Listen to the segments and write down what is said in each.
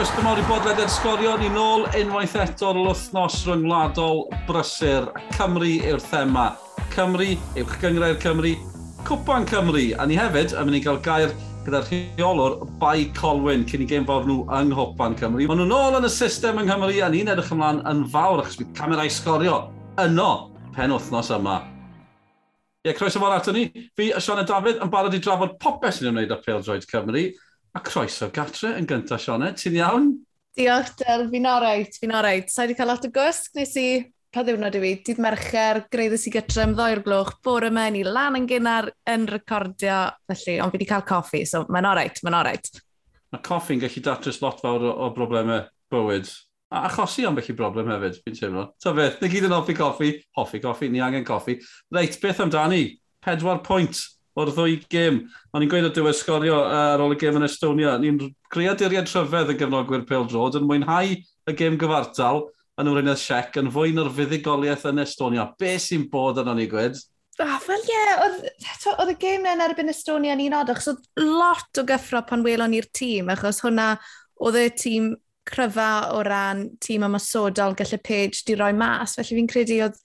Cwestiwn o'r bodled er sgorio ni nôl unwaith eto eto'r wythnos rhyngwladol brysur. Cymru yw'r thema. Cymru, uwch gyngrau'r Cymru, Cwpan Cymru. A ni hefyd yn mynd i gael gair gyda'r rheolwr Bai Colwyn cyn i gêm fawr nhw yng Nghwpan Cymru. Maen nhw'n ôl yn y system yng Nghymru a ni'n edrych ymlaen yn fawr achos bydd camerau sgorio yno pen wythnos yma. Ie, yeah, croeso fawr ato ni. Fi, Sianna Dafydd, yn barod i drafod popeth sy'n ymwneud â Pêl Droid Cymru. A croeso gatre yn gyntaf, Sionet, ti'n iawn? Diolch, Del, fi'n oreit, fi'n oreit. Sa'i wedi cael lot o gwsg, nes i pa ddiwrnod i fi, dydd mercher, greiddes i gytre am ddoi'r gloch, bore me, ni lan yn gynnar yn recordio, felly, ond fi wedi cael coffi, so mae'n oreit, mae'n oreit. Mae coffi'n gallu datrys lot fawr o, o broblemau bywyd. A achosi am felly broblem hefyd, fi'n teimlo. Ta beth, ni gyd yn hoffi coffi, hoffi coffi, ni angen coffi. Reit, beth amdani? Pedwar pwynt o'r ddwy gêm. O'n i'n gweud o diwedd sgorio e, ar ôl y gêm yn Estonia. Ni'n creaduriad rhyfedd y gefnogwyr Peldrod yn mwynhau y gêm gyfartal yn ymwneud Uned Siec yn fwy na'r fuddugoliaeth yn Estonia. Be sy'n bod yn o'n i gwed? Oh, Wel ie, yeah, oedd y gêm yn erbyn Estonia ni'n un achos oedd lot o gyffro pan welon ni'r tîm, achos hwnna oedd y tîm cryfa o ran tîm ymasodol gallu Page di roi mas, felly fi'n credu oedd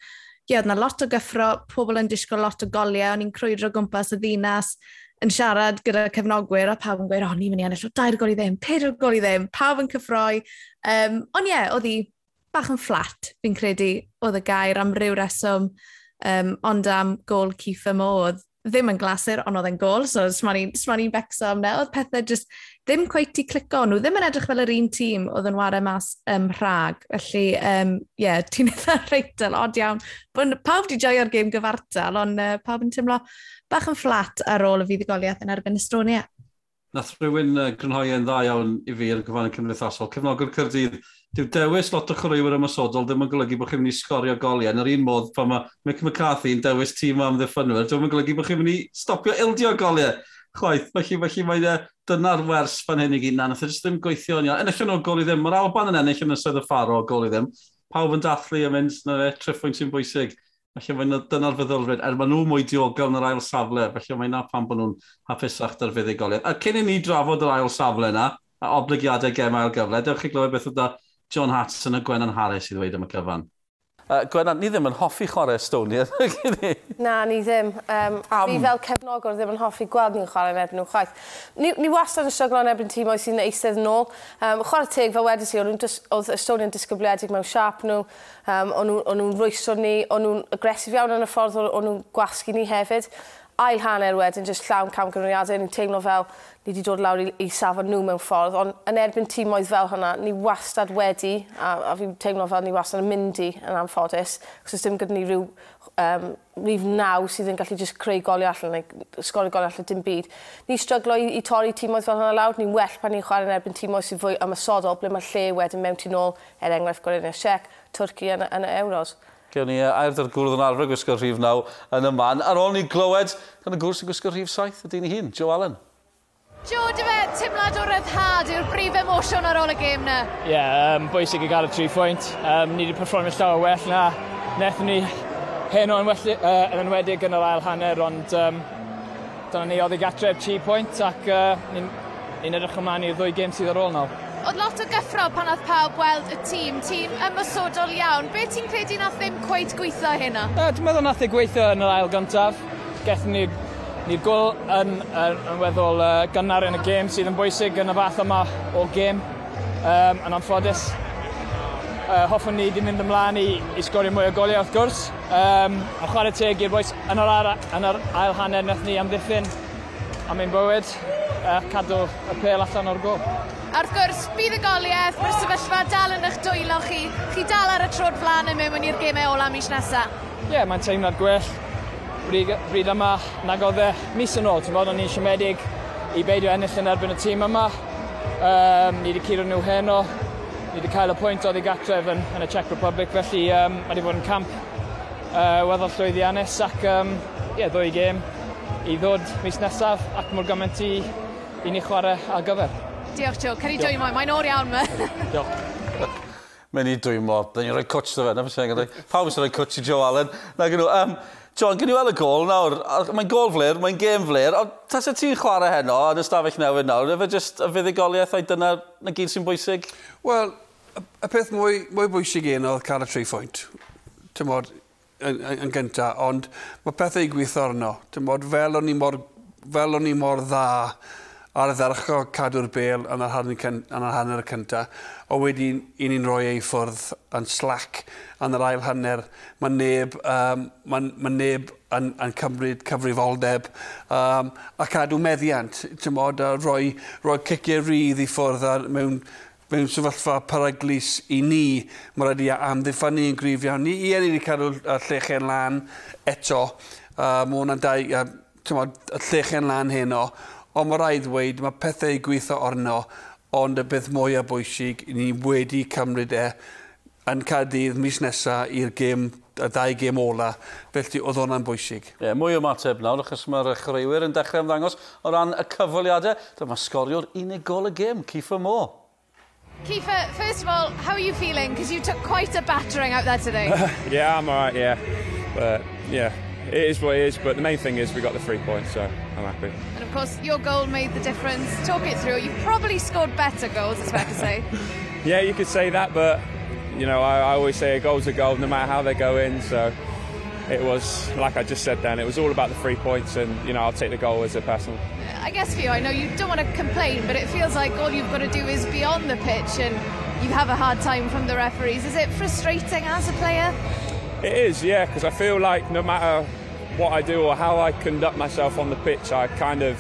ie, oedd na lot o gyffro, pobl yn disgwyl lot o goliau, o'n i'n crwydro gwmpas y ddinas, yn siarad gyda cefnogwyr a pawb yn gweud, o, ni'n mynd i ennill o dair gol i ddim, pedair gol i ddim, pawb yn cyffroi. Um, ond ie, yeah, oedd hi bach yn fflat, fi'n credu, oedd y gair am ryw reswm, um, ond am gol Ciffa Mo, oedd ddim yn glasur, ond oedd e'n gol, so sma'n i'n becso am ne. Oedd pethau just ddim cweith i clico, nhw ddim yn edrych fel yr un tîm oedd yn wario mas ym rhag. Felly, ie, um, yeah, ti'n eitha reitel, od iawn. Bwn, pawb di joio'r gêm gyfartal, ond uh, pawb yn teimlo bach yn fflat ar ôl y fuddugoliaeth yn erbyn Estonia. Nath rhywun uh, grynhoi yn dda iawn i fi yn gyfan y cymdeithasol. Cefnogwr Cyrdydd dyw dewis lot o chwaraewyr ymosodol ddim yn golygu bod chi'n mynd i sgorio goliau. Yn yr un modd, pan mae Mick McCarthy yn dewis tîm am ddiffynwyr, ddim yn golygu bod chi'n mynd i stopio ildio goliau. Chwaith, felly, felly mae e, dyna'r wers fan hyn i gyd. Na, nath e ddim gweithio yn iawn. Ennill yn o gol i ddim. Mae'r Alban yn ennill yn ysoedd y ffaro o gol i ddim. Pawb yn dathlu yn mynd, na fe, triffwynt sy'n bwysig. Felly mae'n dyna'r feddylfryd. Er maen nhw mwy diogel yn yr ail safle, felly mae'n na pan bod nhw'n hapusach dar fuddigoliad. A cyn i ni drafod yr ail safle yna, a obligiadau gema'r gyfle, dewch chi glywed beth oedd John Hatson a Gwennan Harris i ddweud am y cyfan. Uh, Gwennan, ni ddim yn hoffi chwarae Estonia. Na, ni ddim. Um, Am... Fi fel cefnogwr ddim yn hoffi gweld ni'n chwarae yn erbyn nhw chwaith. Ni, ni wastad yn sioglo yn erbyn tîm oes sy'n eistedd yn ôl. Um, chwarae teg, fel wedys i, oedd Estonia'n disgybliedig mewn siap nhw. Um, o'n nhw'n rwyso ni, o'n nhw'n agresif iawn yn y ffordd, o'n nhw'n gwasgu ni hefyd ail hanner wedyn, jyst llawn cam gymryddiadau, ni'n teimlo fel ni wedi dod lawr i, i safon nhw mewn ffordd, ond yn erbyn tîm oedd fel hwnna, ni wastad wedi, a, a fi'n teimlo fel ni wastad yn mynd i yn anffodus, cos oes dim gyda ni rhyw um, rif naw sydd yn gallu just creu goli allan, neu sgori goli allan dim byd. Ni stryglo i, i torri tîmoedd fel hwnna lawr, ni'n well pan ni'n chwarae yn erbyn tîmoedd sydd fwy ymysodol, ble mae lle wedyn mewn tu ôl, er enghraifft Gorynia Siec, Twrci yn, yn y Euros. Gewn ni e, air dy'r gwrdd yn arfer gwisgo rhif naw yn y man. Ar ôl ni glywed gan y gwrs sy'n gwisgo rhif saith y dyn i hun, Joe Allen. Joe, dy fe, tymlad o ryddhad yw'r brif emosiwn ar ôl y gêm na? Ie, yeah, um, bwysig i gael y tri pwynt. Um, ni wedi performio llawer well na. Nethon ni hen o'n well, uh, yn enwedig yn yr ail hanner, ond um, dyna ni oedd i gatref tri pwynt ac uh, ni'n ni edrych ymlaen i'r ddwy gêm sydd ar ôl nawr. Oedd lot o gyffro pan oedd pawb weld y tîm, tîm ymysodol iawn. Be ti'n credu nath ddim cweith gweithio hynna? Uh, dwi'n meddwl nath ei gweithio yn yr ail gyntaf. Gethon ni'r ni gol yn, yn, yn weddol uh, gynnar yn y gêm sydd yn bwysig yn y fath yma o gêm um, yn anffodus. Uh, hoffwn ni wedi mynd ymlaen i, i sgorio mwy o goliau wrth gwrs. Um, a chwarae teg i'r boes yn yr, ara, yn yr ail hanner nath ni amddiffyn am ein bywyd uh, cadw y pel allan o'r gol. A wrth gwrs, bydd y goliaeth, mae'r sefyllfa dal yn eich dwylo chi. Chi dal ar y trod flan yn mewn i'r gemau ola mis nesaf. Ie, yeah, mae'n teimlad gwell. Bryd, bryd yma, nag oedd e mis yn ôl, ti'n bod, o'n i'n siomedig i beidio ennill yn erbyn y tîm yma. Um, ni wedi curo nhw heno. Ni wedi cael y pwynt oedd i gatref yn, yn y Czech Republic, felly um, mae wedi bod yn camp uh, weddol llwyddiannus ac um, yeah, ddwy gêm i ddod mis nesaf ac mor gymaint i, i ni chwarae ar gyfer. Diolch, Joe. Can i dwy mwy? Mae'n o'r iawn, me. Diolch. Mae'n i dwy mwy. Dyn ni'n rhoi cwts dy fe, na fysyn gyda. Pawb sy'n rhoi cwts i Joe Allen. Na gynnu, um, John, gynnu weld y gol nawr. Mae'n gol flir, mae'n gêm flir. Ond tas y ti'n chwarae heno yn ystafell newydd nawr, efe jyst y fuddigoliaeth a'i dyna na gyd sy'n bwysig? Wel, y peth mwy, mwy bwysig un oedd cael y tri phwynt. Ti'n bod, yn, yn, yn gynta, ond mae pethau i gweithio arno. Ti'n bod, fel o'n i mor, fel o'n i mor dda ar y ddarcho cadw'r bel yn yr hanner y cyntaf, o wedyn i ni'n rhoi ei ffwrdd yn slac yn yr ail hanner. Mae neb, um, ma, ma neb yn, yn cymryd cyfrifoldeb um, a cadw meddiant, ti'n modd, a rhoi, rhoi ciciau rydd i ffwrdd ar, mewn mewn sefyllfa paraglus i ni, mae rhaid i amddiffyn yn gryf iawn. Ni i er i ni cadw llechen lan eto, uh, mae hwnna'n dau, uh, y llechen lan heno, ond mae rhaid dweud, mae pethau gweithio arno, ond y beth mwy a bwysig, ni wedi cymryd e yn Cadydd mis nesaf i'r gêm y ddau gêm ola, felly oedd hwnna'n bwysig. Ie, yeah, mwy o mateb nawr, achos mae'r chreuwyr yn dechrau ymddangos o ran y cyfoliadau. Dyma sgoriol unig gol y gêm, Cifa Mo. Kifa, first of all, how are you feeling? Because you took quite a battering out there today. yeah, I'm alright, yeah. But, yeah, it is what it is, but the main thing is we got the three points, so I'm happy. And of course, your goal made the difference. Talk it through. You've probably scored better goals, it's fair to say. yeah, you could say that, but you know, I, I always say a goal's a goal, no matter how they go in. So it was, like I just said then, it was all about the three points, and you know, I'll take the goal as a personal. I guess for you, I know you don't want to complain, but it feels like all you've got to do is be on the pitch, and you have a hard time from the referees. Is it frustrating as a player? It is, yeah, because I feel like no matter what I do or how I conduct myself on the pitch, I kind of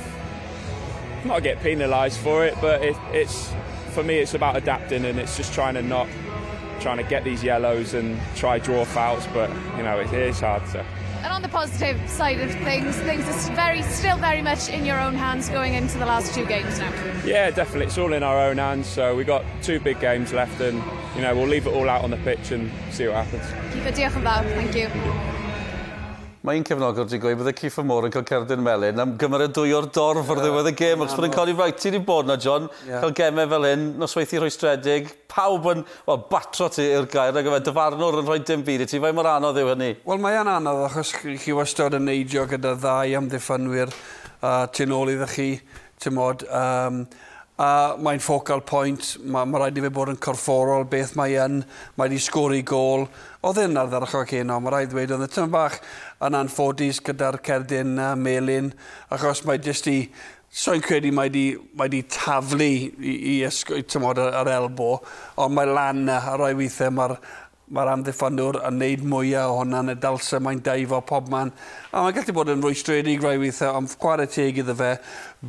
not get penalised for it, but it, it's for me it's about adapting and it's just trying to not trying to get these yellows and try draw fouls, but you know it is hard. So. And on the positive side of things, things are very, still very much in your own hands going into the last two games now. Yeah, definitely. It's all in our own hands. So we've got two big games left, and you know we'll leave it all out on the pitch and see what happens. Keep it, diolch yn fawr. Thank you. Mae un cefnogwr wedi gweud, bod y Ciff Môr yn cael cerdyn melyn am gymryd dwy o'r dorf ar ddiwedd y gêm. Ac bod yn cael ei rhaid, ti wedi bod na, John, yeah. cael gemau fel hyn, nosweithi rhoistredig, pawb yn well, batro ti i'r gair, ac yfed dyfarnwr yn rhoi dim byd i ti. Fa'i mor anodd yw hynny? Wel, mae'n anodd, achos chi wastad yn neidio gyda ddau amddiffynwyr uh, tu nôl iddo chi, ti'n modd. Um, a mae'n focal point, mae ma rhaid i fe bod yn corfforol beth mae yn, mae wedi sgori gol, Oedd yn ar ddyrach o ceno, mae rhaid dweud, oedd y tyn bach yn anffodus gyda'r cerdyn a melin, achos mae jyst i, so'n credu mae di, mae di taflu i, i ysgwyd tymod, ar elbo, ond mae lan a rhoi weithiau mae'r mae'r amddiffynwr yn neud mwyaf o hwnna y dalsa mae'n daifo pob man. A mae'n gallu bod yn rwystredig rai weithiau, ond chwarae teg iddo fe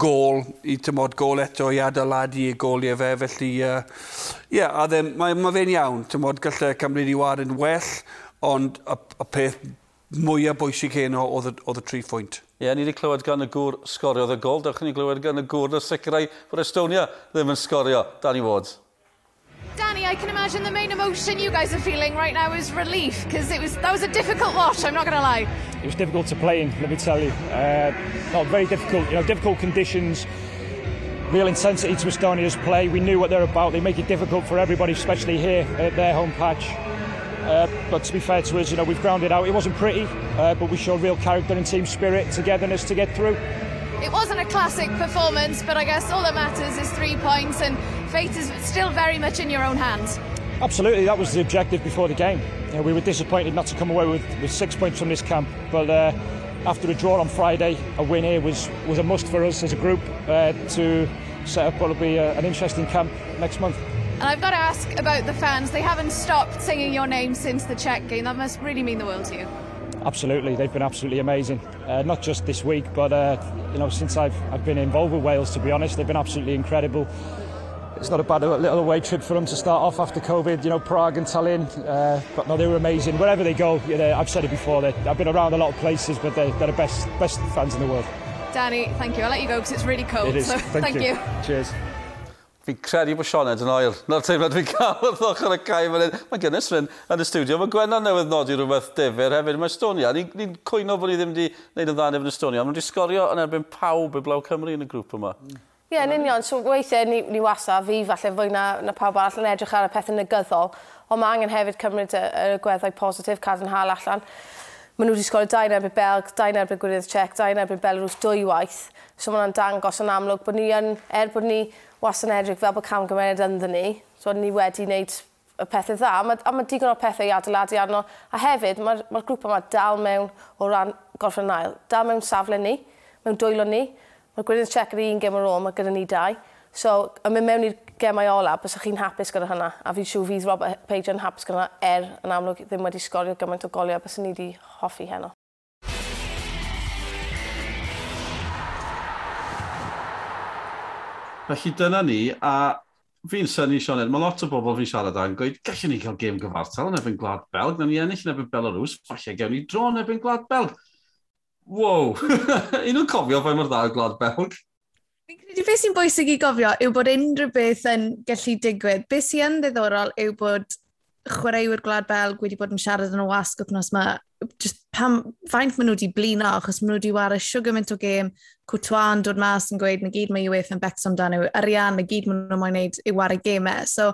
gol, i tymod gol eto i adeiladu y goliau fe, felly ie, uh, yeah, a dde, mae, mae fe'n iawn, tymod gallai cymryd i war yn well, ond y, y peth mwyaf bwysig heno oedd y tri phwynt. Ie, yeah, ni wedi clywed gan y gŵr sgoriodd y gol. Dewch ni glywed gan y gŵr na sicrau bod Estonia ddim yn sgorio. Danny Woods. Danny, I can imagine the main emotion you guys are feeling right now is relief because it was that was a difficult watch. I'm not going to lie. It was difficult to play in. Let me tell you, uh, not very difficult. You know, difficult conditions. Real intensity to Estonia's play. We knew what they're about. They make it difficult for everybody, especially here at their home patch. Uh, but to be fair to us, you know, we've grounded out. It wasn't pretty, uh, but we showed real character and team spirit, togetherness to get through. It wasn't a classic performance, but I guess all that matters is three points and fate is still very much in your own hands. Absolutely, that was the objective before the game. You know, we were disappointed not to come away with, with six points from this camp, but uh, after a draw on Friday, a win here was, was a must for us as a group uh, to set up what will be a, an interesting camp next month. And I've got to ask about the fans. They haven't stopped singing your name since the Czech game. That must really mean the world to you. Absolutely, they've been absolutely amazing. Uh, not just this week, but uh, you know, since I've, I've been involved with Wales, to be honest, they've been absolutely incredible. it's not a bad little away trip for them to start off after COVID. You know, Prague and Tallinn, uh, but no, they were amazing. Wherever they go, you know, I've said it before. They, I've been around a lot of places, but they're, they're the best best fans in the world. Danny, thank you. I'll let you go because it's really cold. It is. So thank, thank you. you. Cheers. Fi'n credu bod Sean yn oer. Na'r teimlad fi'n cael wrth ochr y cae fan hyn. Mae Gynnes Ryn yn y stiwdio. Mae Gwenna newydd nodi rhywbeth difyr hefyd. Mae Estonia. Ni'n ni cwyno bod ni ddim wedi gwneud yn dda yn Estonia. Mae nhw wedi sgorio yn erbyn pawb y Blaw Cymru yn y grŵp yma. Mm. Ie, yn union. So, weithiau ni, ni wasa, fi falle fwy na, na pawb arall yn edrych ar y pethau negyddol, ond mae angen hefyd cymryd y, y gweddau positif, cadarnhaol allan. Maen nhw wedi sgorio 2 yn erbyn Belg, 2 erbyn Gwyrdd Czech, 2 erbyn Belarus dwy waith. So mae'n hwnna'n dangos yn amlwg bod ni yn, er bod ni was yn edrych fel bod cam gymeriad ynddyn ni, so ni wedi wneud y pethau dda, a mae, a mae digon o pethau i adeiladu arno. A hefyd, mae'r mae, grŵp yma dal mewn o ran gorffen ail, dal mewn safle ni, mewn dwylo ni, Mae Gwyneth Check yr un gem ar ôl, mae gyda ni dau. So, yn mynd mewn i'r gemau ola, bys chi'n hapus gyda hynna. A fi'n siw fydd Robert Page yn hapus gyda hynna, er yn amlwg ddim wedi sgorio gymaint o goliau, bys ni wedi hoffi heno. Felly dyna ni, a fi'n syni, Sean mae lot o bobl fi'n siarad â'n gweud, gallwn ni cael gêm gyfartal yn ebyn Gwlad Belg, na ni ennill yn ebyn Belarus, falle gewn ni dro yn ebyn Gwlad Belg wow, un o'n cofio fe mor dda o Glad Belg. Fi'n credu beth sy'n bwysig i gofio yw bod unrhyw beth yn gallu digwydd. Beth sy'n ddiddorol yw bod chwaraewyr gwlad Belg wedi bod yn siarad yn y wasg wythnos yma. Just pam, faint maen nhw wedi blino, achos maen nhw wedi wario sugar mint o gêm, Cwtwa'n dod mas yn gweud na gyd mae UEFA yn becs amdano yw arian, na gyd maen nhw'n moyn neud yw wario gêmau. So,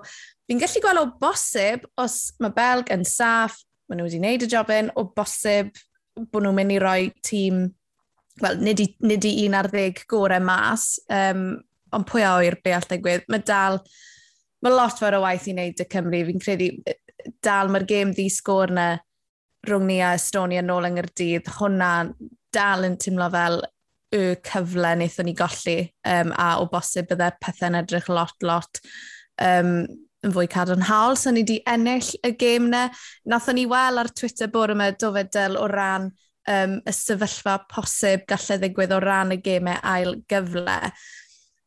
fi'n gallu gweld o bosib, os mae Belg yn saff, maen nhw wedi wneud y jobyn, o bosib bod nhw'n mynd i roi tîm, wel, nid i, nid i un ar ddeg gorau mas, um, ond pwy a oer be all digwydd. Mae dal, mae lot fawr o waith i wneud y Cymru. Fi'n credu dal mae'r gêm ddi sgôr na rhwng ni a Estonia nôl yng Nghyrdydd. Hwna dal yn tymlo fel y cyfle wnaethon ni golli um, a o bosib byddai'r pethau'n edrych lot, lot um, yn fwy cadarnhaol, so ni wedi ennill y gêm na. Nathon ni wel ar Twitter bore yma dofedel o ran um, y sefyllfa posib gallai ddigwydd o ran y gemau ail gyfle.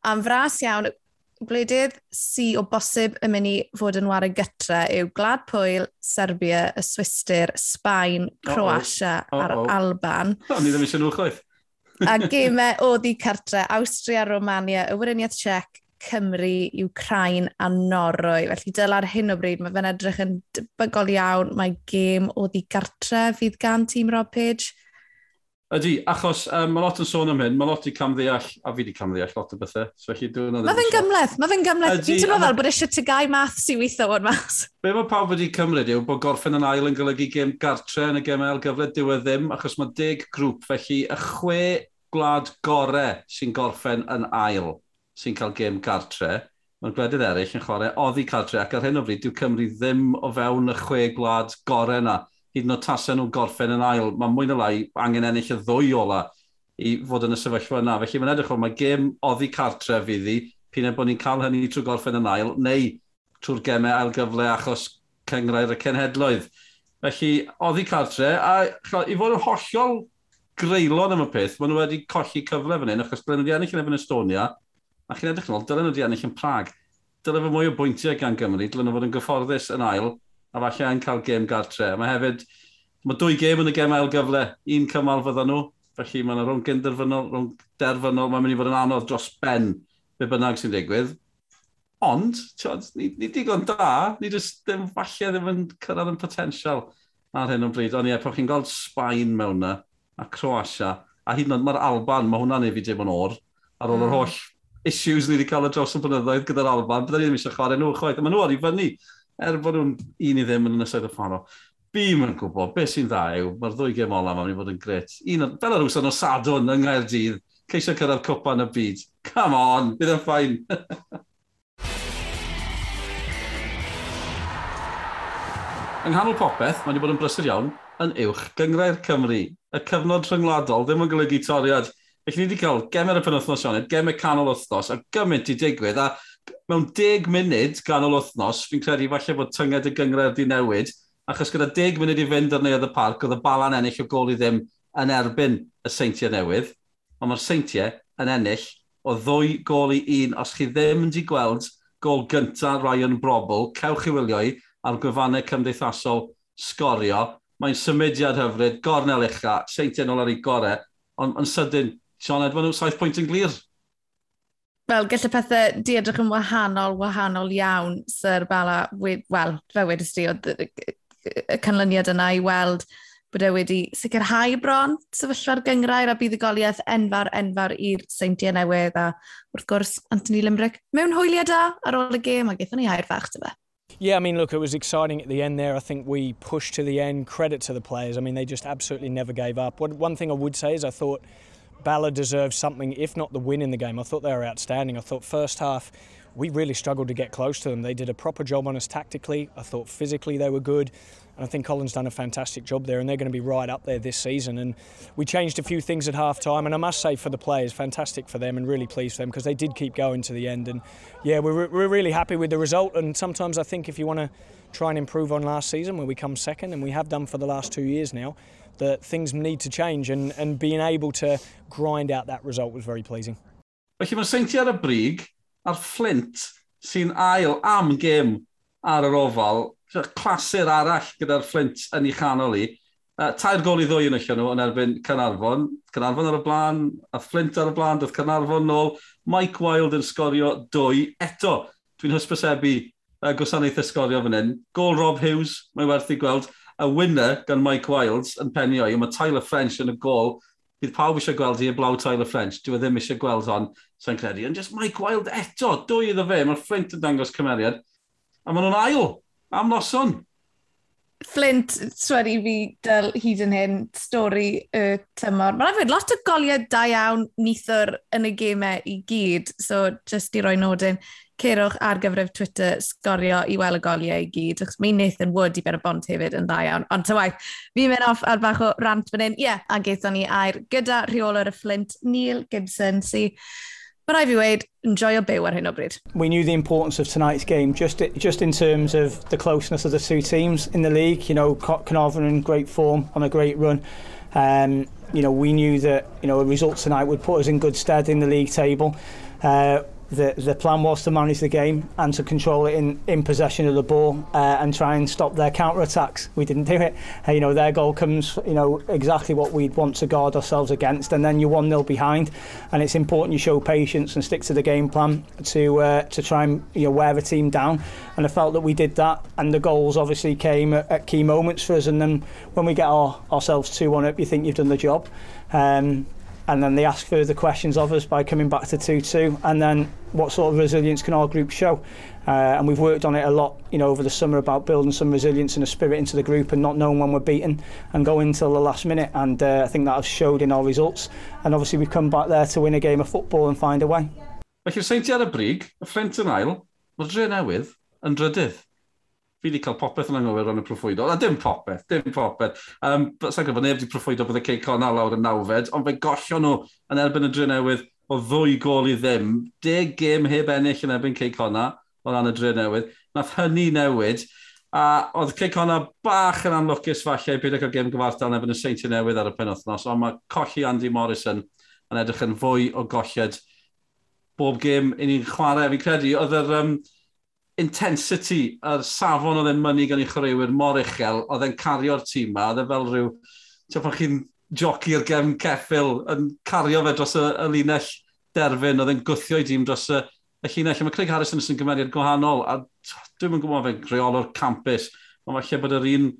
Am fras iawn, gwledydd si o bosib yn mynd i fod yn warau gytra yw Glad Pwyl, Serbia, y Swister, Sbaen, Croatia oh, oh. a'r oh, oh. Alban. O, ni ddim eisiau nhw chwaith. a gemau o ddi cartre, Austria, Romania, y Weriniaeth Czech, Cymru, Ukraine a Norwy. Felly dyla'r hyn o bryd, mae fe'n edrych yn debygol iawn. Mae gêm o ddigartre fydd gan tîm Rob Page. Ydy, achos um, mae lot yn sôn am hyn, mae lot i camddeall, a fi wedi camddeall lot o bethau. So, felly, dwi'n Mae fe'n gymleth, mae fe'n gymleth. Dwi'n teimlo fel bod eisiau tygau math sy'n weithio o'n mas. Be mae pawb wedi cymryd yw bod gorffen yn ail yn golygu gêm gartre yn y gemel gyfle diwedd ddim, achos mae deg grŵp, felly y chwe gwlad gorau sy'n gorffen yn ail sy'n cael gêm cartre, mae'r gwledydd eraill yn chwarae oddi cartre, ac ar hyn o bryd dyw Cymru ddim o fewn y chwe gwlad gorau yna. Hyd yn oed tasau nhw'n gorffen yn ail, mae mwy na lai angen ennill y ddwy ola i fod yn y sefyllfa yna. Felly mae'n edrych o, mae gêm oddi cartre fyddi, pyn e bod ni'n cael hynny trwy gorffen yn ail, neu trwy'r gemau ail gyfle achos cyngrair y cenhedloedd. Felly, oddi cartre, a i fod yn hollol greulon am y peth, maen nhw wedi colli cyfle fan hyn, achos blen nhw wedi ennill yn Estonia, a chi'n edrych yn ôl, dylen nhw wedi ennill yn Prag. Dylen fy mwy o bwyntiau gan Gymru, dylen nhw fod yn gyfforddus yn ail, a falle yn cael gêm gartre. Mae hefyd, mae dwy gêm yn y gêm ail gyfle, un cymal fydda nhw, felly mae yna rhwng gynderfynol, rhwng derfynol, mae'n mynd i fod yn anodd dros ben be bynnag sy'n digwydd. Ond, tiod, ni, ni digon da, ni just ddim falle ddim yn cyrraedd yn potensial ar hyn o bryd. Ond ie, pan chi'n gweld Sbaen mewn na, a Croatia, a hyd yn oed mae'r Alban, mae hwnna'n ei fi dim yn or, ar ôl yr hmm. holl issues ni wedi cael y dros y blynyddoedd gyda'r Alban, byddai ddim eisiau chwarae nhw chwaith. Maen nhw ar i fyny, er bod nhw'n un i ddim yn ynysoedd y ffano. Bim yn gwybod, beth sy'n dda yw, mae'r ddwy gem ola ma'n mynd i fod yn gret. Un, fel yr wsad o Sadwn yng Nghaerdydd, ceisio cyrraedd cwpa yn y byd. Come on, bydd yn ffain. yng nghanol popeth, mae'n wedi bod yn brysur iawn yn uwch gyngrau'r Cymru. Y cyfnod rhyngwladol ddim yn golygu toriad Felly ni wedi cael gemer y penwthnos Sioned, gemer canol wythnos, a gymaint i digwydd, a mewn deg munud ganol wythnos, fi'n credu falle bod tynged y gyngred wedi newid, achos gyda deg munud i fynd ar neuodd y parc, oedd y balan ennill o gol i ddim yn erbyn y seintiau newydd, ond mae'r seintiau yn ennill o ddwy gol i un. Os chi ddim wedi gweld gol gyntaf Ryan Brobl, cewch i wylio i ar gwefannau cymdeithasol sgorio. Mae'n symudiad hyfryd, gornel ucha, seintiau nôl ar ei gorau, ond yn sydyn Sean Edwin yw saith pwynt yn glir. Wel, gallai pethau di edrych yn wahanol, wahanol iawn, Sir Bala. Wel, fe wedys di, oedd y canlyniad yna i weld bod e wedi sicrhau bron sefyllfa'r gyngrair a buddigoliaeth enfawr enfawr i'r seintiau newydd a wrth gwrs Anthony Limbrick mewn hwyliau da ar ôl y gêm a gaethon ni air fach to fe. Yeah, I mean, look, it was exciting at the end there. I think we pushed to the end. Credit to the players. I mean, they just absolutely never gave up. One, one thing I would say is I thought Bala deserved something, if not the win in the game. I thought they were outstanding. I thought first half we really struggled to get close to them. They did a proper job on us tactically. I thought physically they were good. And I think Colin's done a fantastic job there, and they're going to be right up there this season. And we changed a few things at half time, and I must say for the players, fantastic for them and really pleased for them because they did keep going to the end. And yeah, we're, we're really happy with the result. And sometimes I think if you want to try and improve on last season where we come second, and we have done for the last two years now, that things need to change. And, and being able to grind out that result was very pleasing. Felly mae Seinti ar y brig, a'r Flint sy'n ail am gêm ar yr ofal, clasur arall gyda'r Flint yn ei chanol i. Uh, tair gol i ddwy yn allan nhw yn erbyn Cynarfon. Cynarfon ar y blaen, a Flint ar y blaen, doedd Cynarfon nôl. Mike Wild yn sgorio dwy. Eto, dwi'n hysbysebu uh, gwasanaeth ysgorio fan hyn. Gol Rob Hughes, mae'n werth i gweld. A winner gan Mike Wilds yn penio i, mae Tyler French yn y gol. Bydd pawb eisiau gweld i heblaw Tyler French. Dwi e ddim eisiau gweld hon, sa'n credu. Ond just Mike Wild eto, dwy iddo fe. Mae'r Flint yn dangos cymeriad. A maen nhw'n ail am noson. Flint, swyr fi dyl hyd yn hyn, stori y tymor. Mae'n rhaid lot o goliau da iawn nithwr yn y gemau i gyd, so just i roi nodyn, cerwch ar gyfrif Twitter sgorio i weld y goliau i gyd, achos mi Nathan Wood i ben y bont hefyd yn dda iawn. Ond ta waith, fi'n mynd off ar bach o rant fan hyn. Ie, yeah, a geithon ni air gyda rheolwr y Flint, Neil Gibson, sy'n But I've weighed enjoy byw ar hyn o. We knew the importance of tonight's game, just just in terms of the closeness of the two teams in the league. You know, Carnarvon in great form, on a great run. Um, you know, we knew that you know a result tonight would put us in good stead in the league table. Uh, the, the plan was to manage the game and to control it in, in possession of the ball uh, and try and stop their counter attacks. We didn't do it. Uh, you know, their goal comes, you know, exactly what we'd want to guard ourselves against, and then you're 1 0 behind. And it's important you show patience and stick to the game plan to uh, to try and you know wear the team down. And I felt that we did that, and the goals obviously came at, at key moments for us. And then when we get our, ourselves 2 1 up, you think you've done the job. Um, and then they ask further questions of us by coming back to 2-2 and then what sort of resilience can our group show uh, and we've worked on it a lot you know over the summer about building some resilience and a spirit into the group and not knowing when we're beaten and going until the last minute and uh, I think that has showed in our results and obviously we've come back there to win a game of football and find a way. Felly, seinti ar y brig, y ffrent yn ail, mae'r dre newydd yn drydydd fi wedi cael popeth yn anghywir yn y proffwydo. A dim popeth, dim popeth. Um, Sa'n gwybod, neb wedi proffwydo bod y ceic honna lawr yn nawfed, ond fe gollio nhw yn erbyn y drwy newydd o ddwy gol i ddim. Deg gêm heb ennill yn erbyn ceic honna o ran y dre newydd. Nath hynny newid, a oedd cic hwnna bach yn anlwcus falle byd ac o gêm gyfartal yn erbyn y seintiau newydd ar y penwthnos, ond mae colli Andy Morrison yn edrych yn fwy o golled bob gêm i ni'n chwarae. Fi'n credu, oedd yr um, intensity a'r safon oedd e'n mynd gan i chwaraewyr mor uchel, oedd e'n cario'r tîm ma, oedd e fel rhyw, ti'n pan chi'n joci'r gefn ceffil, yn cario fe dros y, y linell derfyn, oedd e'n gwthio i dîm dros y, y llinell. Mae Craig Harrison yn gymeriad gwahanol, a dwi'n yn gwybod fe'n greolwr campus, ond falle bod yr un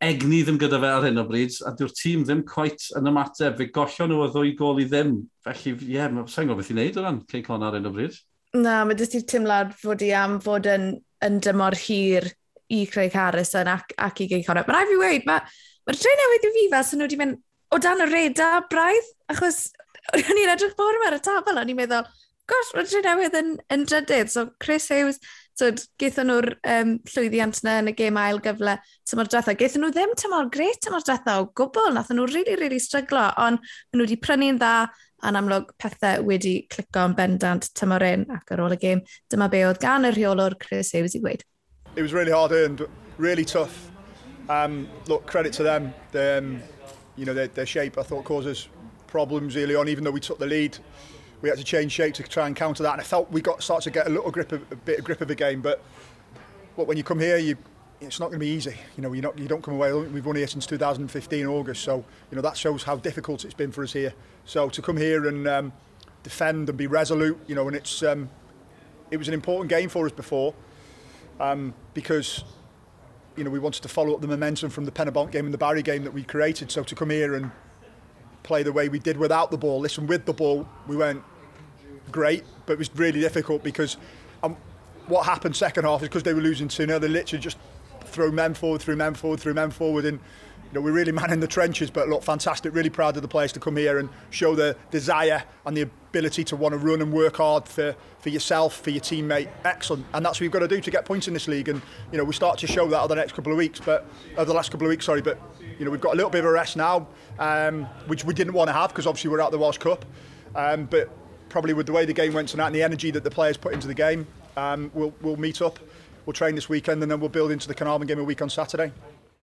egni ddim gyda fe ar hyn o bryd, a dyw'r tîm ddim quite yn ymateb, fe gollio nhw o ddwy gol i ddim. Felly, ie, yeah, mae'n sa'n gwybod beth i wneud o ran Craig Conor ar hyn o bryd. Na, mae jyst i'r tymlad fod i am fod yn, yn dymor hir i Craig Harrison ac, ac i Gay Connor. Mae'n rhaid fi weid, mae'r ma tre newydd i fi fel sy'n nhw wedi mynd o dan y reda braidd, achos o'n i'n edrych bod yma ar y tabl, o'n i'n meddwl, gosh, mae'r tre newydd yn, yn drydydd. So Chris Hughes, so, geithon nhw'r um, llwyddiant yna yn y gêm ail gyfle tymor diwetha. Geithon nhw ddim tymor gret tymor diwetha o gwbl, nath nhw rili, really, rili really stryglo, ond nhw wedi prynu'n dda, a'n amlwg pethau wedi clico yn bendant tymor un ac ar ôl y gêm. Dyma be oedd gan y rheolwr Chris Hughes i gweud. It was really hard earned, really tough. Um, look, credit to them. They, um, you know, their, their shape, I thought, causes problems early on, even though we took the lead. We had to change shape to try and counter that, and I felt we got started to get a little grip of a bit of grip of the game. But what when you come here, you it's not going to be easy. You know, you're not, you don't come away. We've won here since 2015 August, so you know that shows how difficult it's been for us here. So to come here and um, defend and be resolute, you know, and it's um, it was an important game for us before um, because you know we wanted to follow up the momentum from the Penabont game and the Barry game that we created. So to come here and play the way we did without the ball, listen with the ball, we went great, but it was really difficult because um, what happened second half is because they were losing 2 0. They literally just threw men forward, threw men forward, threw men forward. And you know, we're really man in the trenches, but look, fantastic. Really proud of the players to come here and show the desire and the ability to want to run and work hard for, for yourself, for your teammate. Excellent. And that's what you've got to do to get points in this league. And, you know, we start to show that over the next couple of weeks, but over the last couple of weeks, sorry, but, you know, we've got a little bit of a rest now, um, which we didn't want to have because obviously we're out the Welsh Cup. Um, but probably with the way the game went tonight and the energy that the players put into the game, um, we'll, we'll meet up, we'll train this weekend, and then we'll build into the Carnarvon game a week on Saturday.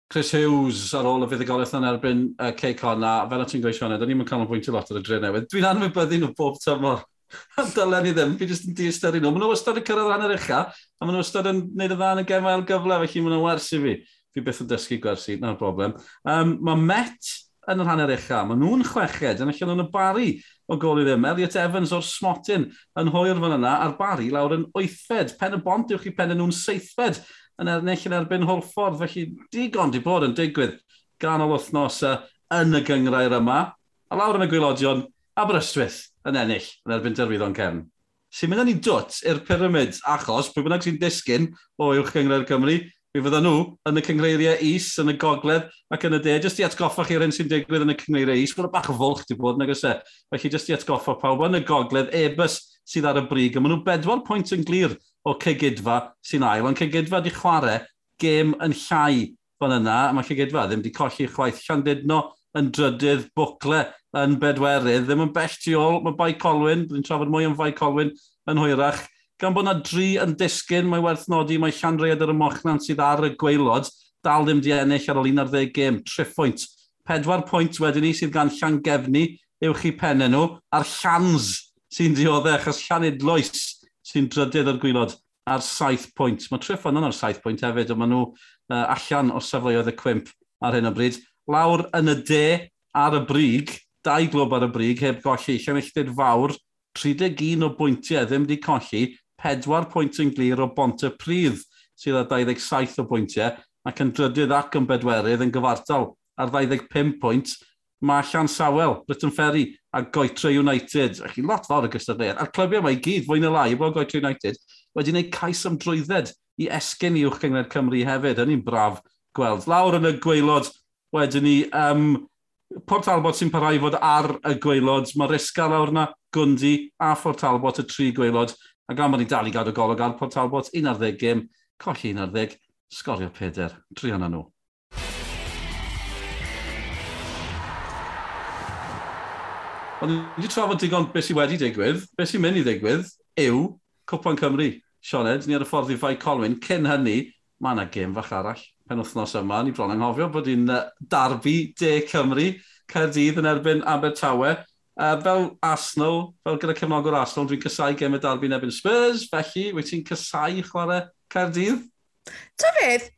Chris Hughes ar ôl y fuddugoliaeth yn erbyn uh, Cey Conna, fel y ti'n gweithio hwnna, do'n ni'n canolbwyntio lot ar y dre newydd. Dwi'n anwybyddu nhw bob tymor. Dylen ni ddim, fi jyst yn diastyru nhw. Maen nhw wastad yn cyrraedd rhan yr ucha, a maen nhw wastad yn gwneud y dda yn y gemau gyfle, felly maen nhw'n wers i fi. Fi beth yn dysgu gwersi, na'r broblem. Um, mae Met yn y rhan yr ucha, maen nhw'n chweched, yn allan nhw'n y bari o gol i ddim. Elliot Evans o'r Smotin yn hwyr fan yna, a'r bari lawr yn oethfed. Pen y bont yw'ch chi pen nhw'n seithfed yn ennill yn erbyn Holford. Felly digon di bod yn digwydd ganol wythnos yn y gyngrair yma. A lawr yn y gwylodion, Aberystwyth yn ennill yn erbyn derwyddon cefn. Sy'n mynd â ni dwt i'r pyramid, achos pwy bynnag sy'n disgyn o uwch gyngrair Cymru, mi fydda nhw yn y cyngreiriau is, yn y gogledd ac yn y de. Jyst i atgoffa chi'r hyn sy'n digwydd yn y cyngreiriau is, mae'n bach o fwlch di bod, nag ysau. E? Felly jyst i atgoffa pawb yn y gogledd, ebys sydd ar y brig, a maen nhw bedwar pwynt yn glir o cegidfa sy'n ail, ond cegidfa di chwarae gêm yn llai fan yna, a mae cegidfa ddim wedi colli chwaith. Llandudno yn drydydd bwcle yn bedwerydd, ddim yn bell tu ôl, mae Bai Colwyn, byddwn trafod mwy am Bai Colwyn yn hwyrach, gan bod yna dri yn disgyn, mae werth nodi mae Llanrhaeadr y Mochnan sydd ar y gweilod, dal ddim di ennill ar ôl 11 gêm, 3 pwynt. Pedwar pwynt wedyn ni sydd gan Llangefni uwch i pennau nhw, a'r Llans sy'n dioddau achos Llanidloes sy'n drydydd o'r gwylod ar saith pwynt. Mae Triffon yn ar saith pwynt hefyd, ond maen nhw uh, allan o safleoedd y cwimp ar hyn o bryd. Lawr yn y de ar y brig, dau glwb ar y brig, heb golli, llenilltid fawr, 31 o bwyntiau ddim wedi colli, 4 pwynt yn glir o bont y prydd sydd â 27 o bwyntiau, ac yn drydydd ac yn bedwerydd yn gyfartal ar 25 pwynt, mae Llan sawel, Britain Ferry, a Goetre United. Ac i lot fawr y gystadleuaeth. A'r clybiau mae i gyd, fwy na lai, bod Goetre United, wedi gwneud cais am drwydded i esgyn i uwch gyngred Cymru hefyd. Yn ni'n braf gweld. Lawr yn y gweilod, wedyn ni, um, Port Talbot sy'n parhau fod ar y gweilod. Mae risga lawr yna, Gwndi a Port Talbot, y tri gweilod. A gan bod ni dal i gadw golwg ar Port Talbot, 11 gym, colli 11, sgorio 4, tri hwnna nhw. Ond wedi trafod digon beth sydd wedi digwydd, beth sy'n mynd i ddigwydd yw Cwpan Cymru. Sioned, ni ar y ffordd i Fai Colwyn. Cyn hynny, mae yna gêm fach arall pen wythnos yma. Ni bron anghofio bod hi'n darbu De Cymru, Caerdydd yn erbyn Abertawe. Uh, fel Arsenal, fel gyda cefnogwr Arsenal, dwi'n cysau gêm y darbu yn erbyn Spurs, felly wyt ti'n cysau chwarae Caerdydd? Ta beth,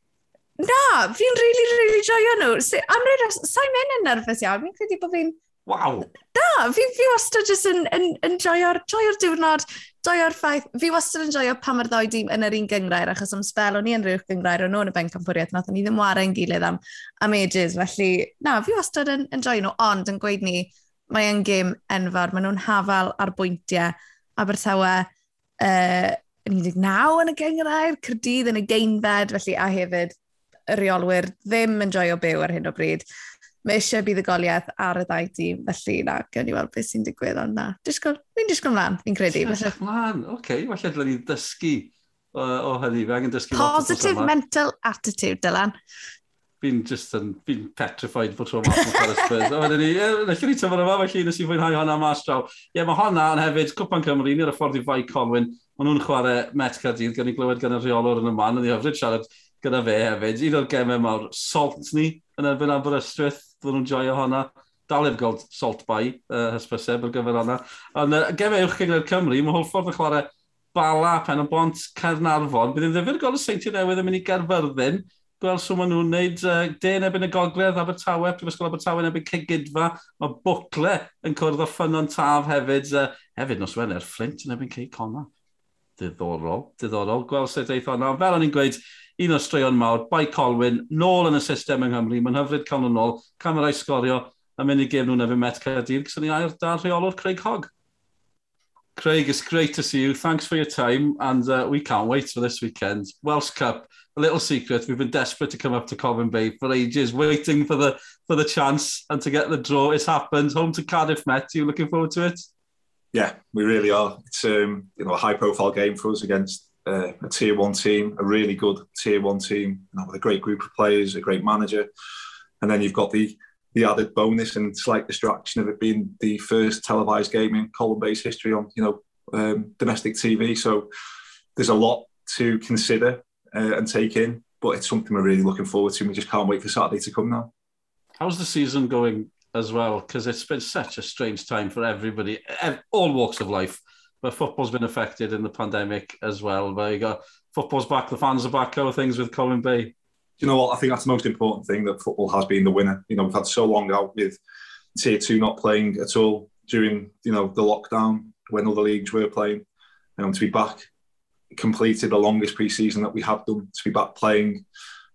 na, fi'n really, really joio nhw. Am rhaid, sa'n mynd yn nerfus iawn, fi'n credu bod fi'n Waw! Na, fi, fi wastad jyst yn, yn, yn joio'r joio diwrnod, joio'r ffaith. Fi wastad yn joio pa mae'r ddoi dîm yn yr un gyngrair, achos am spel o'n i yn rhywch gyngrair, o'n nhw'n y ben campwriaeth, nath ni ddim warau yn gilydd am, am ages. Felly, na, fi wastad yn, yn joio nhw, ond yn gweud ni, mae yn gym enfawr, maen nhw'n hafal ar bwyntiau. Abertawe, uh, yn 19 yn y gyngrair, Cyrdydd yn y geinfed, felly a hefyd y reolwyr ddim yn joio byw ar hyn o bryd mae eisiau bydd y goliaeth ar y ddau dîm, felly na, gawn ni weld beth sy'n digwydd, ond na, ni'n disgwyl mlaen, fi'n credu. Disgwyl mlaen, oce, okay, falle dylen ni dysgu o, o hynny, fe angen dysgu... Positive mental attitude, Dylan. Fi'n just yn, fi'n petrified bod tro mas yn Paris Spurs. A wedyn ni, nellwn ni tyfod yma, felly nes i fwynhau honna mas draw. Ie, mae honna yn hefyd, Cwpan Cymru, ni'r ffordd i fai Conwyn, maen nhw'n chwarae Met Cardydd, gan i glywed gan y rheolwr yn y man, yn ei hyfryd siarad gyda fe hefyd. Un o'r gemau mawr, Salt ni, yn erbyn Aberystwyth fod nhw'n joio honna. Dal i'r gold salt bai, uh, hysbyseb ar gyfer honna. Ond uh, gefewch gyda'r Cymru, mae Hwlffordd yn chwarae bala pen o bont Cernarfon. Bydd yn ddefnydd gol y seintiau newydd yn mynd i Gerfyrddin. Gweld sŵn maen nhw'n gwneud uh, den ebyn y gogledd Abertawe, Prifysgol Abertawe yn ebyn Cegidfa. Mae Bwcle yn cwrdd o ffynon taf hefyd. Uh, hefyd nos Wener, Flint yn ebyn Cei Conna. Diddorol, diddorol. Gweld sut eith hwnna. Fel o'n i'n gweud, un o straeon mawr, Bai Colwyn, nôl yn y system yng Nghymru, mae'n hyfryd cael nhw nôl, camerau sgorio, a mynd i gêm nhw'n efo Met Caerdydd, cos ni air da'r rheolwr Craig Hogg. Craig, it's great to see you. Thanks for your time, and uh, we can't wait for this weekend. Welsh Cup, a little secret. We've been desperate to come up to Covent Bay for ages, waiting for the for the chance and to get the draw. It's happened. Home to Cardiff Met. You looking forward to it? Yeah, we really are. It's um, you know a high profile game for us against uh, a tier one team, a really good tier one team, you know, with a great group of players, a great manager, and then you've got the the added bonus and slight distraction of it being the first televised game in Colin Bay's history on you know um, domestic TV. So there's a lot to consider uh, and take in, but it's something we're really looking forward to. We just can't wait for Saturday to come now. How's the season going as well? Because it's been such a strange time for everybody, all walks of life. But football's been affected in the pandemic as well. But you got football's back, the fans are back. How things with Colin Bay? you know what? I think that's the most important thing that football has been the winner. You know, we've had so long out with tier two not playing at all during you know the lockdown when other leagues were playing, and to be back completed the longest pre-season that we have done. To be back playing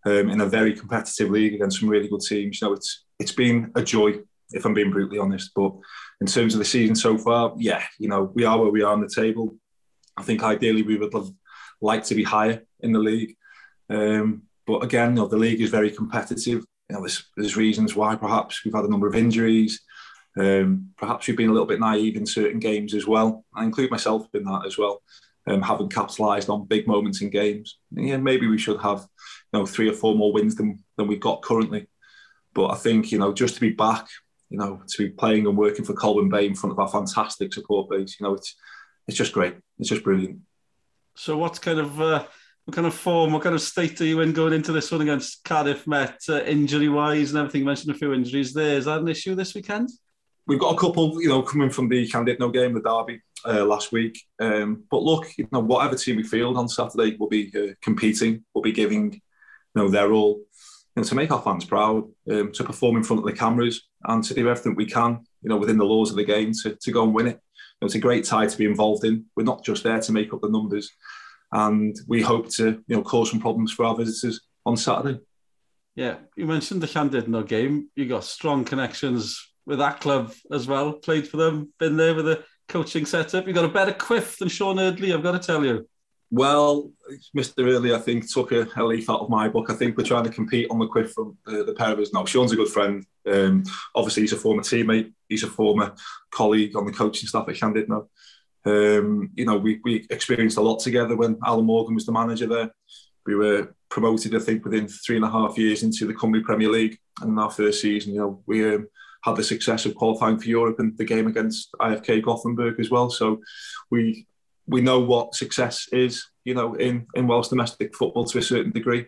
um, in a very competitive league against some really good teams. You know, it's it's been a joy if I'm being brutally honest. But in terms of the season so far, yeah, you know, we are where we are on the table. I think ideally we would have liked to be higher in the league. Um, but again, you know, the league is very competitive. You know, there's, there's reasons why perhaps we've had a number of injuries. Um, perhaps we've been a little bit naive in certain games as well. I include myself in that as well. Um, capitalised on big moments in games. Yeah, maybe we should have, you know, three or four more wins than than we've got currently. But I think you know, just to be back, you know, to be playing and working for Colwyn Bay in front of our fantastic support base, you know, it's it's just great. It's just brilliant. So, what kind of uh, what kind of form, what kind of state are you in going into this one against Cardiff Met, uh, injury wise and everything? You mentioned a few injuries there. Is that an issue this weekend? We've got a couple, you know, coming from the Llandudno game, the derby uh, last week. Um, but look, you know, whatever team we field on Saturday will be uh, competing, will be giving, you know, their all, know, to make our fans proud, um, to perform in front of the cameras, and to do everything we can, you know, within the laws of the game to, to go and win it. You know, it's a great tie to be involved in. We're not just there to make up the numbers and we hope to you know cause some problems for our visitors on Saturday. Yeah, you mentioned the Llandudno game. You got strong connections with that club as well. Played for them, been there with the coaching setup. You got a better quiff than Sean Eardley, I've got to tell you. Well, Mr. Early, I think, took a, a, leaf out of my book. I think we're trying to compete on the quiff from the, pair of us now. Sean's a good friend. Um, obviously, he's a former teammate. He's a former colleague on the coaching staff at Llandudno. Um, you know, we, we experienced a lot together when Alan Morgan was the manager there. We were promoted, I think, within three and a half years into the Cymru Premier League. And in our first season, you know, we um, had the success of qualifying for Europe and the game against IFK Gothenburg as well. So we we know what success is, you know, in, in Welsh domestic football to a certain degree.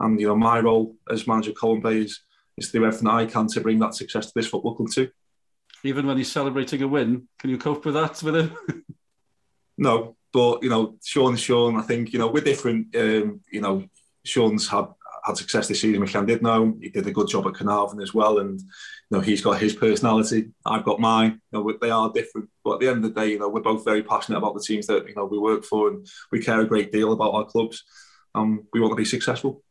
And, you know, my role as manager of Colin Bay is, is to do everything I can to bring that success to this football club too even when he's celebrating a win. Can you cope with that with him? no, but you know, Sean, Sean, I think you know we're different. Um, you know, Sean's had had success this season with Llandudno. He did a good job at Carnarvon as well, and you know he's got his personality. I've got mine. You know, they are different, but at the end of the day, you know, we're both very passionate about the teams that you know we work for, and we care a great deal about our clubs. and we want to be successful.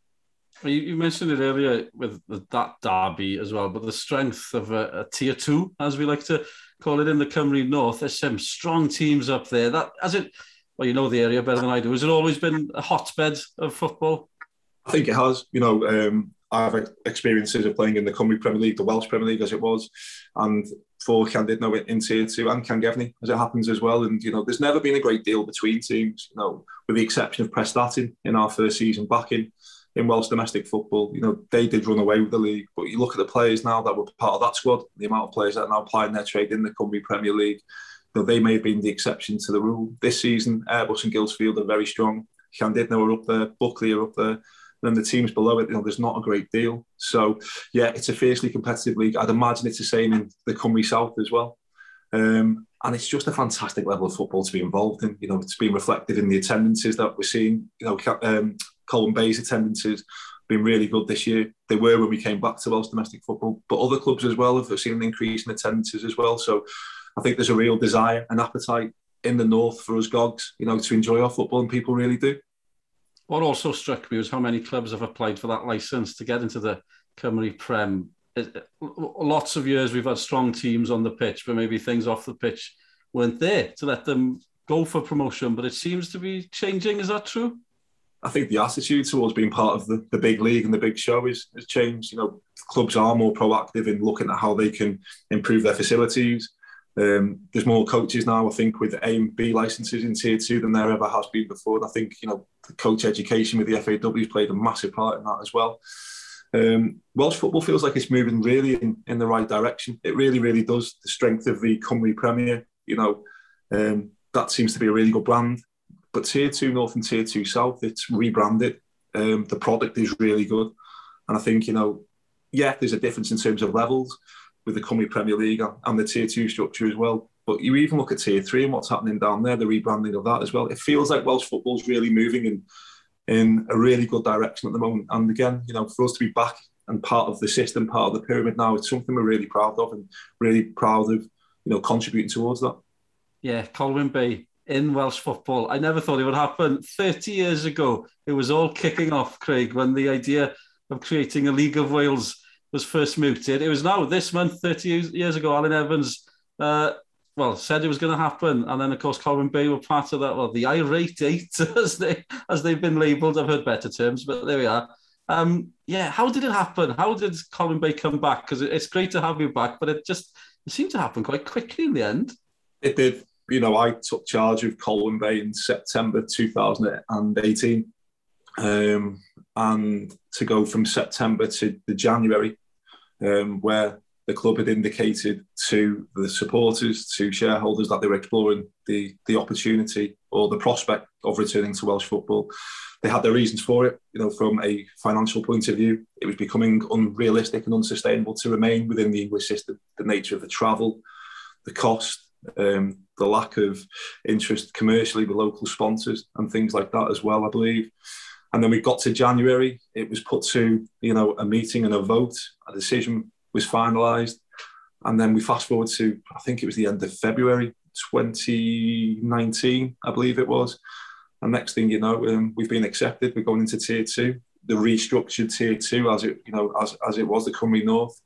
You, you mentioned it earlier with the, that derby as well, but the strength of a, a, tier two, as we like to call it in the Cymru North, there's some strong teams up there. That as it, well, you know the area better than I do. Has it always been a hotbed of football? I think it has. You know, um, I've experiences of playing in the Cymru Premier League, the Welsh Premier League as it was, and for Llandudno in Tier 2 and Llangefni as it happens as well. And, you know, there's never been a great deal between teams, you know, with the exception of Prestatyn in our first season back in in Welsh domestic football. You know, they did run away with the league, but you look at the players now that were part of that squad, the amount of players that are now playing their trade in the Cymru Premier League. You know, they may have been the exception to the rule. This season, Airbus and Guilsfield are very strong. Llandudno are up there, Buckley are up there. Then the teams below it, you know, there's not a great deal. So, yeah, it's a fiercely competitive league. I'd imagine it's the same in the Cymru South as well. Um, and it's just a fantastic level of football to be involved in. You know, it's been reflected in the attendances that we're seeing. You know, um, Colin Bay's attendances been really good this year. They were when we came back to Welsh domestic football, but other clubs as well have seen an increase in attendances as well. So I think there's a real desire and appetite in the north for us Gogs, you know, to enjoy our football, and people really do. What also struck me was how many clubs have applied for that license to get into the Cymru Prem. Lots of years we've had strong teams on the pitch, but maybe things off the pitch weren't there to let them go for promotion, but it seems to be changing. Is that true? I think the attitude towards being part of the, the big league and the big show is, has changed. You know, clubs are more proactive in looking at how they can improve their facilities. Um, there's more coaches now, I think, with A and B licenses in Tier 2 than there ever has been before. And I think, you know, the coach education with the FAW has played a massive part in that as well. Um, Welsh football feels like it's moving really in, in the right direction. It really, really does. The strength of the Cymru Premier, you know, um, that seems to be a really good brand. But Tier 2 North and Tier 2 South, it's rebranded. Um, the product is really good. And I think, you know, yeah, there's a difference in terms of levels with the Cymru Premier League and the Tier 2 structure as well. But you even look at Tier 3 and what's happening down there, the rebranding of that as well. It feels like Welsh football's really moving in, in a really good direction at the moment. And again, you know, for us to be back and part of the system, part of the pyramid now, it's something we're really proud of and really proud of, you know, contributing towards that. Yeah, Colwyn Bay in Welsh football. I never thought it would happen. 30 years ago, it was all kicking off, Craig, when the idea of creating a League of Wales was first mooted. It was now this month, 30 years ago, Alan Evans, uh, well, said it was going to happen. And then, of course, Colin Bay were part of that. Well, the irate eight, as, they, as they've been labelled. I've heard better terms, but there we are. Um, yeah, how did it happen? How did Colin Bay come back? Because it's great to have you back, but it just it seemed to happen quite quickly in the end. It did. You know, I took charge of Colin Bay in September 2018. Um, and to go from September to the January, um, where the club had indicated to the supporters, to shareholders that they were exploring the, the opportunity or the prospect of returning to Welsh football. They had their reasons for it. You know, from a financial point of view, it was becoming unrealistic and unsustainable to remain within the English system. The nature of the travel, the cost, um, the lack of interest commercially with local sponsors and things like that as well, I believe. And then we got to January, it was put to, you know, a meeting and a vote, a decision was finalised. And then we fast forward to, I think it was the end of February 2019, I believe it was. And next thing you know, um, we've been accepted. We're going into tier two, the restructured tier two, as it you know, as, as it was the Cymru North,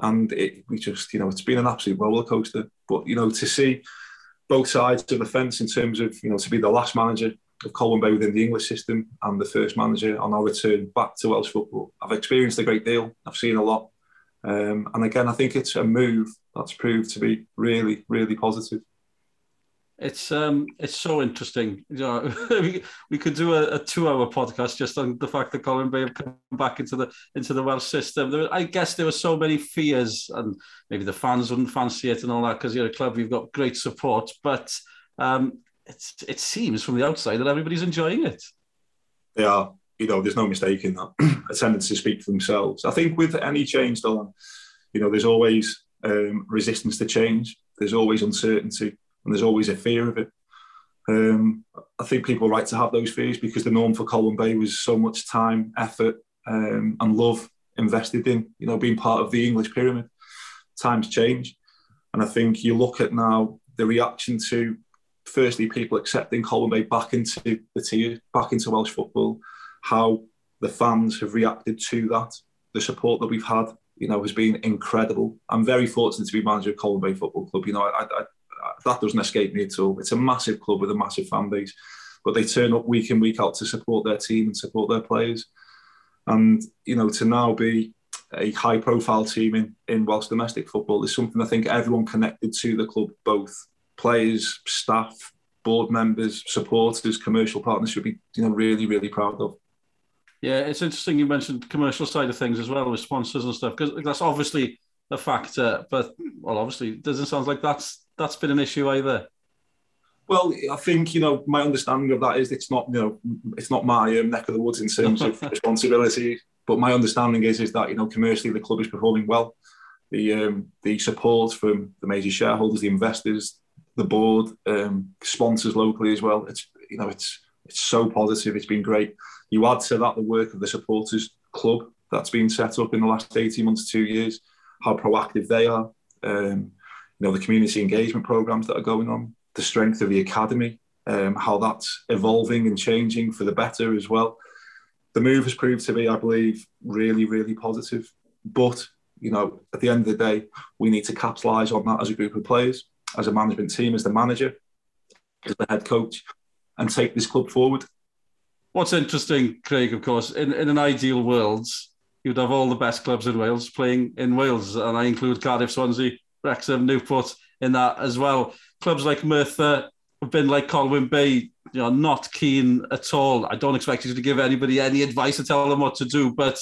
and it, we just you know, it's been an absolute roller coaster. But you know, to see both sides of the fence in terms of you know, to be the last manager of Colwyn Bay within the English system and the first manager on our return back to Welsh football. I've experienced a great deal. I've seen a lot. Um, and again, I think it's a move that's proved to be really, really positive. It's um, it's so interesting. You know, we, could do a, a two-hour podcast just on the fact that Colwyn Bay have come back into the into the Welsh system. There, I guess there were so many fears, and maybe the fans wouldn't fancy it and all that because you're a club, you've got great support. But um, it's, it seems from the outside that everybody's enjoying it. They are. You know, there's no mistake in that. Attendance to speak for themselves. I think with any change, Dylan, you know, there's always um, resistance to change. There's always uncertainty, and there's always a fear of it. Um, I think people are right to have those fears because the norm for Colwyn Bay was so much time, effort, um, and love invested in, you know, being part of the English pyramid. Times change, and I think you look at now the reaction to firstly people accepting Bay back into the tier, back into Welsh football, how the fans have reacted to that, the support that we've had, you know, has been incredible. I'm very fortunate to be manager of Bay Football Club. You know, I, I, I, that doesn't escape me at all. It's a massive club with a massive fan base, but they turn up week in week out to support their team and support their players. And you know, to now be a high profile team in, in Welsh domestic football is something I think everyone connected to the club, both players, staff, board members, supporters, commercial partners should be you know really really proud of. Yeah, it's interesting you mentioned commercial side of things as well with sponsors and stuff because that's obviously a factor, but well, obviously it doesn't sound like that's that's been an issue either. Well, I think you know my understanding of that is it's not you know it's not my um, neck of the woods in terms of responsibility, but my understanding is is that you know commercially the club is performing well. The um, the support from the major shareholders, the investors, the board, um, sponsors locally as well. It's you know it's it's so positive. It's been great. You add to that the work of the supporters club that's been set up in the last eighteen months, two years. How proactive they are. Um, you know the community engagement programs that are going on. The strength of the academy. Um, how that's evolving and changing for the better as well. The move has proved to be, I believe, really, really positive. But you know, at the end of the day, we need to capitalise on that as a group of players as a management team, as the manager, as the head coach, and take this club forward. What's interesting, Craig, of course, in, in an ideal world, you'd have all the best clubs in Wales playing in Wales, and I include Cardiff, Swansea, Wrexham, Newport in that as well. Clubs like Merthyr have been like Colwyn Bay, you know, not keen at all. I don't expect you to give anybody any advice or tell them what to do, but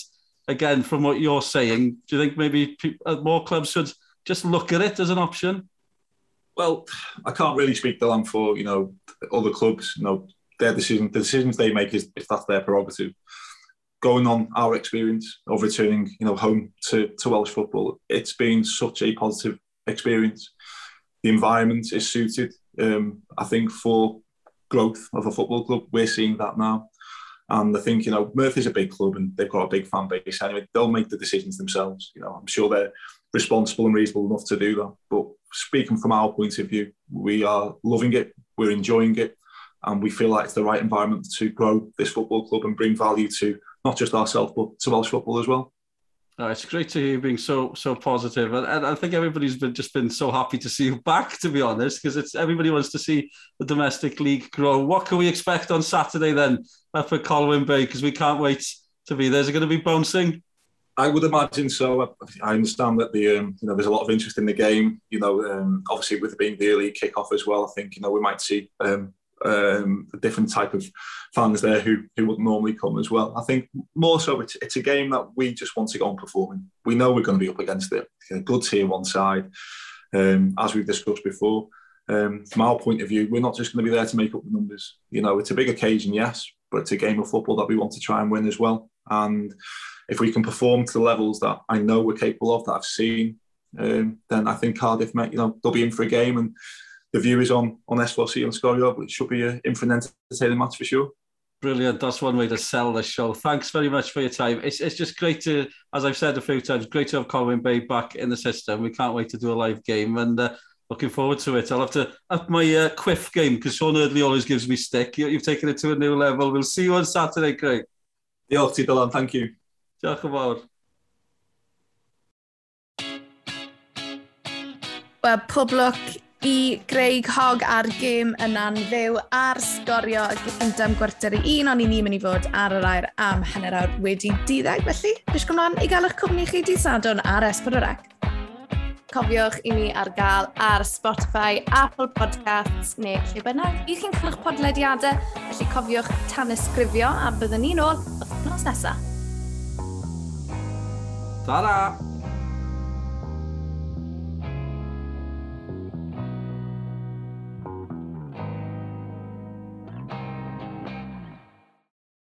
again, from what you're saying, do you think maybe uh, more clubs should just look at it as an option? Well, I can't really speak to them for you know other clubs. You know their decision, the decisions they make is if that's their prerogative. Going on our experience of returning, you know, home to, to Welsh football, it's been such a positive experience. The environment is suited. Um, I think for growth of a football club, we're seeing that now. And I think, you know, Murphy's a big club and they've got a big fan base anyway. They'll make the decisions themselves. You know, I'm sure they're responsible and reasonable enough to do that. But speaking from our point of view, we are loving it, we're enjoying it, and we feel like it's the right environment to grow this football club and bring value to not just ourselves but to Welsh football as well. It's great to hear you being so so positive, and, and I think everybody's been just been so happy to see you back. To be honest, because it's everybody wants to see the domestic league grow. What can we expect on Saturday then at Colwyn Bay? Because we can't wait to be there. Is it going to be bouncing? I would imagine so. I understand that the um, you know there's a lot of interest in the game. You know, um, obviously with it being the early kick-off as well, I think you know we might see um, um, a different type of fans there who who would normally come as well. I think more so it's, it's a game that we just want to go on performing. We know we're going to be up against it. A good tier one side, um, as we've discussed before. Um, from our point of view, we're not just going to be there to make up the numbers. You know, it's a big occasion, yes, but it's a game of football that we want to try and win as well. And if we can perform to the levels that I know we're capable of, that I've seen, um, then I think Cardiff, you know, they'll be in for a game and the view is on on S4C on Scorio, which should be a, in for an entertaining match for sure. Brilliant. That's one way to sell the show. Thanks very much for your time. It's, it's just great to, as I've said a few times, great to have Colwyn Bay back in the system. We can't wait to do a live game and uh, looking forward to it. I'll have to up my uh, quiff game because Sean Eardley always gives me stick. You, have taken it to a new level. We'll see you on Saturday, Craig. The Dylan. Thank you. Diolch yn fawr. Wel, poblwc i Greg Hog ar gêm yna'n fyw ar sgorio y gyntaf gwarter i un, ond i ni'n mynd i fod ar yr air am hanner awr wedi diddeg, felly bwys ymlaen i gael eich cwmni chi di sadwn ar Espororec. Cofiwch i ni ar gael ar Spotify, Apple Podcasts neu lle bynnag i chi'n cael eich podlediadau, felly cofiwch tan ysgrifio a byddwn ni'n ôl wythnos nesaf. Ta-da!